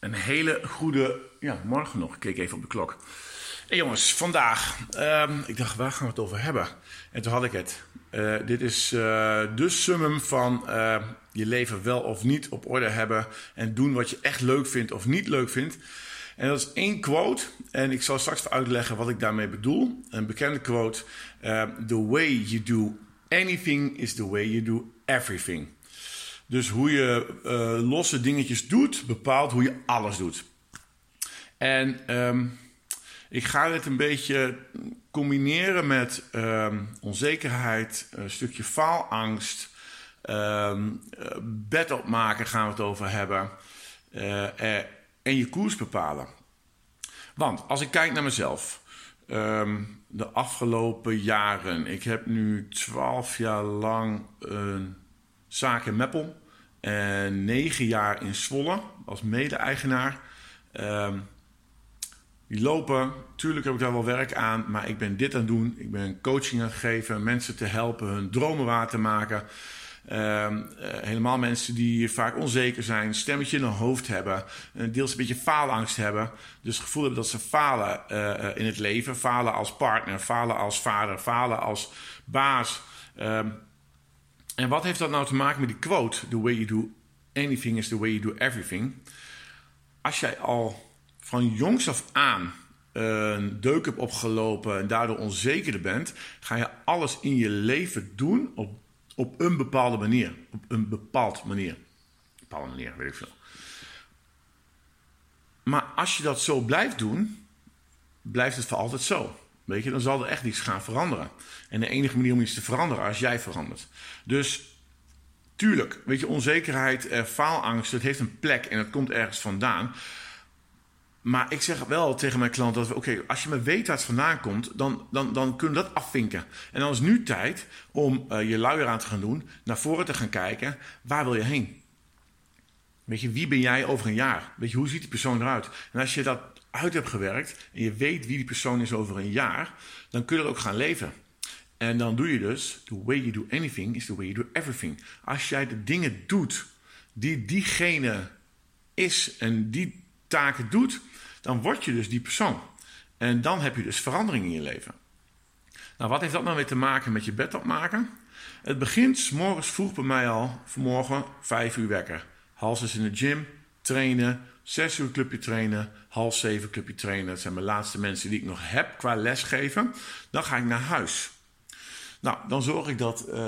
Een hele goede ja, morgen nog. Ik even op de klok. Hey jongens, vandaag. ehm, ik dacht, waar gaan we het over hebben? En toen had ik het. Eh, dit is eh, de summum van eh, je leven wel of niet op orde hebben. En doen wat je echt leuk vindt of niet leuk vindt. En dat is één quote. En ik zal straks uitleggen wat ik daarmee bedoel. Een bekende quote. the way you do anything is the way you do everything. Dus hoe je eh, losse dingetjes doet, bepaalt hoe je alles doet. En ehm, ik ga dit een beetje combineren met ehm, onzekerheid, een stukje faalangst, eh, bed opmaken gaan we het over hebben. eh, eh, en je koers bepalen. Want als ik kijk naar mezelf, de afgelopen jaren, ik heb nu twaalf jaar lang een zaak in negen jaar in Zwolle als mede-eigenaar. Ehm, die lopen, tuurlijk heb ik daar wel werk aan, maar ik ben dit aan het doen. Ik ben coaching aan geven, mensen te helpen hun dromen waar te maken. Ehm, eh, helemaal mensen die vaak onzeker zijn, stemmetje in hun hoofd hebben, eh, deels een beetje faalangst hebben. Dus het gevoel hebben dat ze falen eh, in het leven. Falen als partner, falen als vader, falen als baas. Ehm, en wat heeft dat nou te maken met die quote? The way you do anything is the way you do everything. Als jij al van jongs af aan een deuk hebt opgelopen en daardoor onzekerder bent, ga je alles in je leven doen op, op een bepaalde manier. Op een bepaald manier. Bepaalde manier, weet ik veel. Maar als je dat zo blijft doen, blijft het voor altijd zo. Weet je, dan zal er echt iets gaan veranderen. En de enige manier om iets te veranderen als jij verandert. Dus tuurlijk, weet je, onzekerheid, eh, faalangst, het heeft een plek en het komt ergens vandaan. Maar ik zeg wel tegen mijn klant dat we, oké, als je maar weet waar het vandaan komt, dan, dan, dan kunnen we dat afvinken. En dan is nu tijd om eh, je luier aan te gaan doen, naar voren te gaan kijken, waar wil je heen? Weet je, wie ben jij over een jaar? Weet je, hoe ziet die persoon eruit? En als je dat uit hebt gewerkt en je weet wie die persoon is over een jaar, dan kun je dat ook gaan leven. En dan doe je dus, the way you do anything is the way you do everything. Als jij de dingen doet die diegene is en die taken doet, dan word je dus die persoon. En dan heb je dus verandering in je leven. Nou, wat heeft dat nou weer te maken met je bed opmaken? Het begint s morgens vroeg bij mij al, vanmorgen vijf uur wekker. Half zes in de gym, trainen, zes uur clubje trainen, half zeven clubje trainen. Dat zijn mijn laatste mensen die ik nog heb qua lesgeven. Dan ga ik naar huis. Nou, dan zorg ik dat. eh,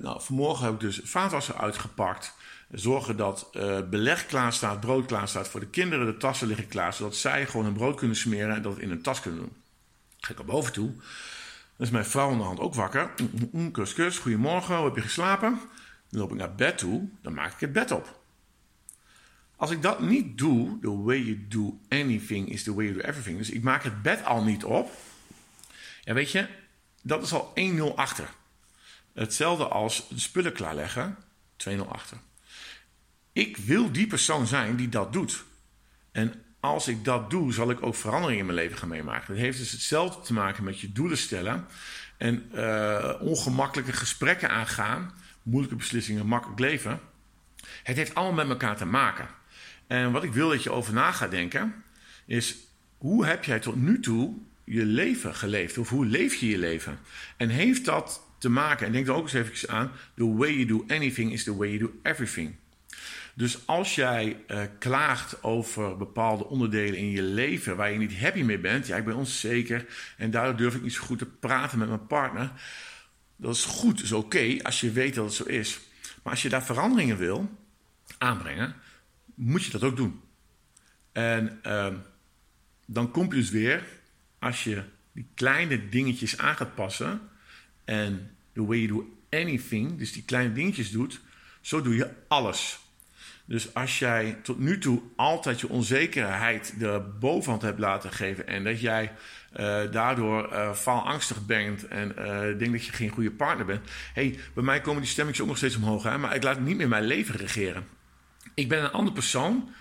nou, vanmorgen heb ik dus vaatwasser uitgepakt. Zorgen dat eh, beleg klaar staat, brood klaar staat voor de kinderen. De tassen liggen klaar, zodat zij gewoon hun brood kunnen smeren en dat in een tas kunnen doen. Ga ik naar boven toe. Dan is mijn vrouw aan de hand ook wakker. Mm, mm, mm, Kus, kus, goedemorgen, hoe heb je geslapen? Dan loop ik naar bed toe, dan maak ik het bed op. Als ik dat niet doe, the way you do anything is the way you do everything. Dus ik maak het bed al niet op. Ja, weet je, dat is al 1-0 achter. Hetzelfde als spullen klaarleggen, 2-0 achter. Ik wil die persoon zijn die dat doet. En als ik dat doe, zal ik ook verandering in mijn leven gaan meemaken. Dat heeft dus hetzelfde te maken met je doelen stellen en eh, ongemakkelijke gesprekken aangaan, moeilijke beslissingen, makkelijk leven. Het heeft allemaal met elkaar te maken. En wat ik wil dat je over na gaat denken, is hoe heb jij tot nu toe je leven geleefd? Of hoe leef je je leven? En heeft dat te maken, en denk er ook eens even aan, the way you do anything is the way you do everything. Dus als jij eh, klaagt over bepaalde onderdelen in je leven waar je niet happy mee bent, ja, ik ben onzeker en daardoor durf ik niet zo goed te praten met mijn partner. Dat is goed, is oké als je weet dat het zo is. Maar als je daar veranderingen wil aanbrengen, moet je dat ook doen. En ehm, dan kom je dus weer, als je die kleine dingetjes aan gaat passen en the way you do anything, dus die kleine dingetjes doet, zo doe je alles. Dus als jij tot nu toe altijd je onzekerheid de bovenhand hebt laten geven en dat jij eh, daardoor uh, faalangstig bent en uh, denkt dat je geen goede partner bent. hey, bij mij komen die stemmetjes ook nog steeds omhoog, hè? maar ik laat niet meer mijn leven regeren. Ik ben een andere persoon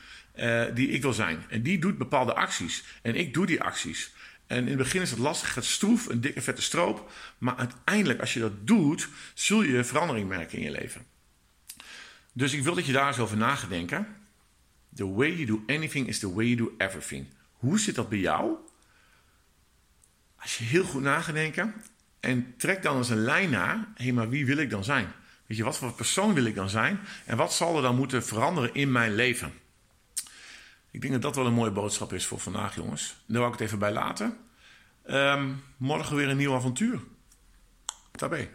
die ik wil zijn. En die doet bepaalde acties. En ik doe die acties. En in het begin is het lastig, het stroef, een dikke vette stroop. Maar uiteindelijk, als je dat doet, zul je verandering merken in je leven. Dus ik wil dat je daar eens over na gaat denken. The way you do anything is the way you do everything. Hoe zit dat bij jou? Als je heel goed na gaat denken en trek dan eens een lijn naar, hé, maar wie wil ik dan zijn? Weet je, wat voor persoon wil ik dan zijn? En wat zal er dan moeten veranderen in mijn leven? Ik denk dat dat wel een mooie boodschap is voor vandaag, jongens. Daar wil ik het even bij laten. Ehm, morgen weer een nieuw avontuur. Daarbij.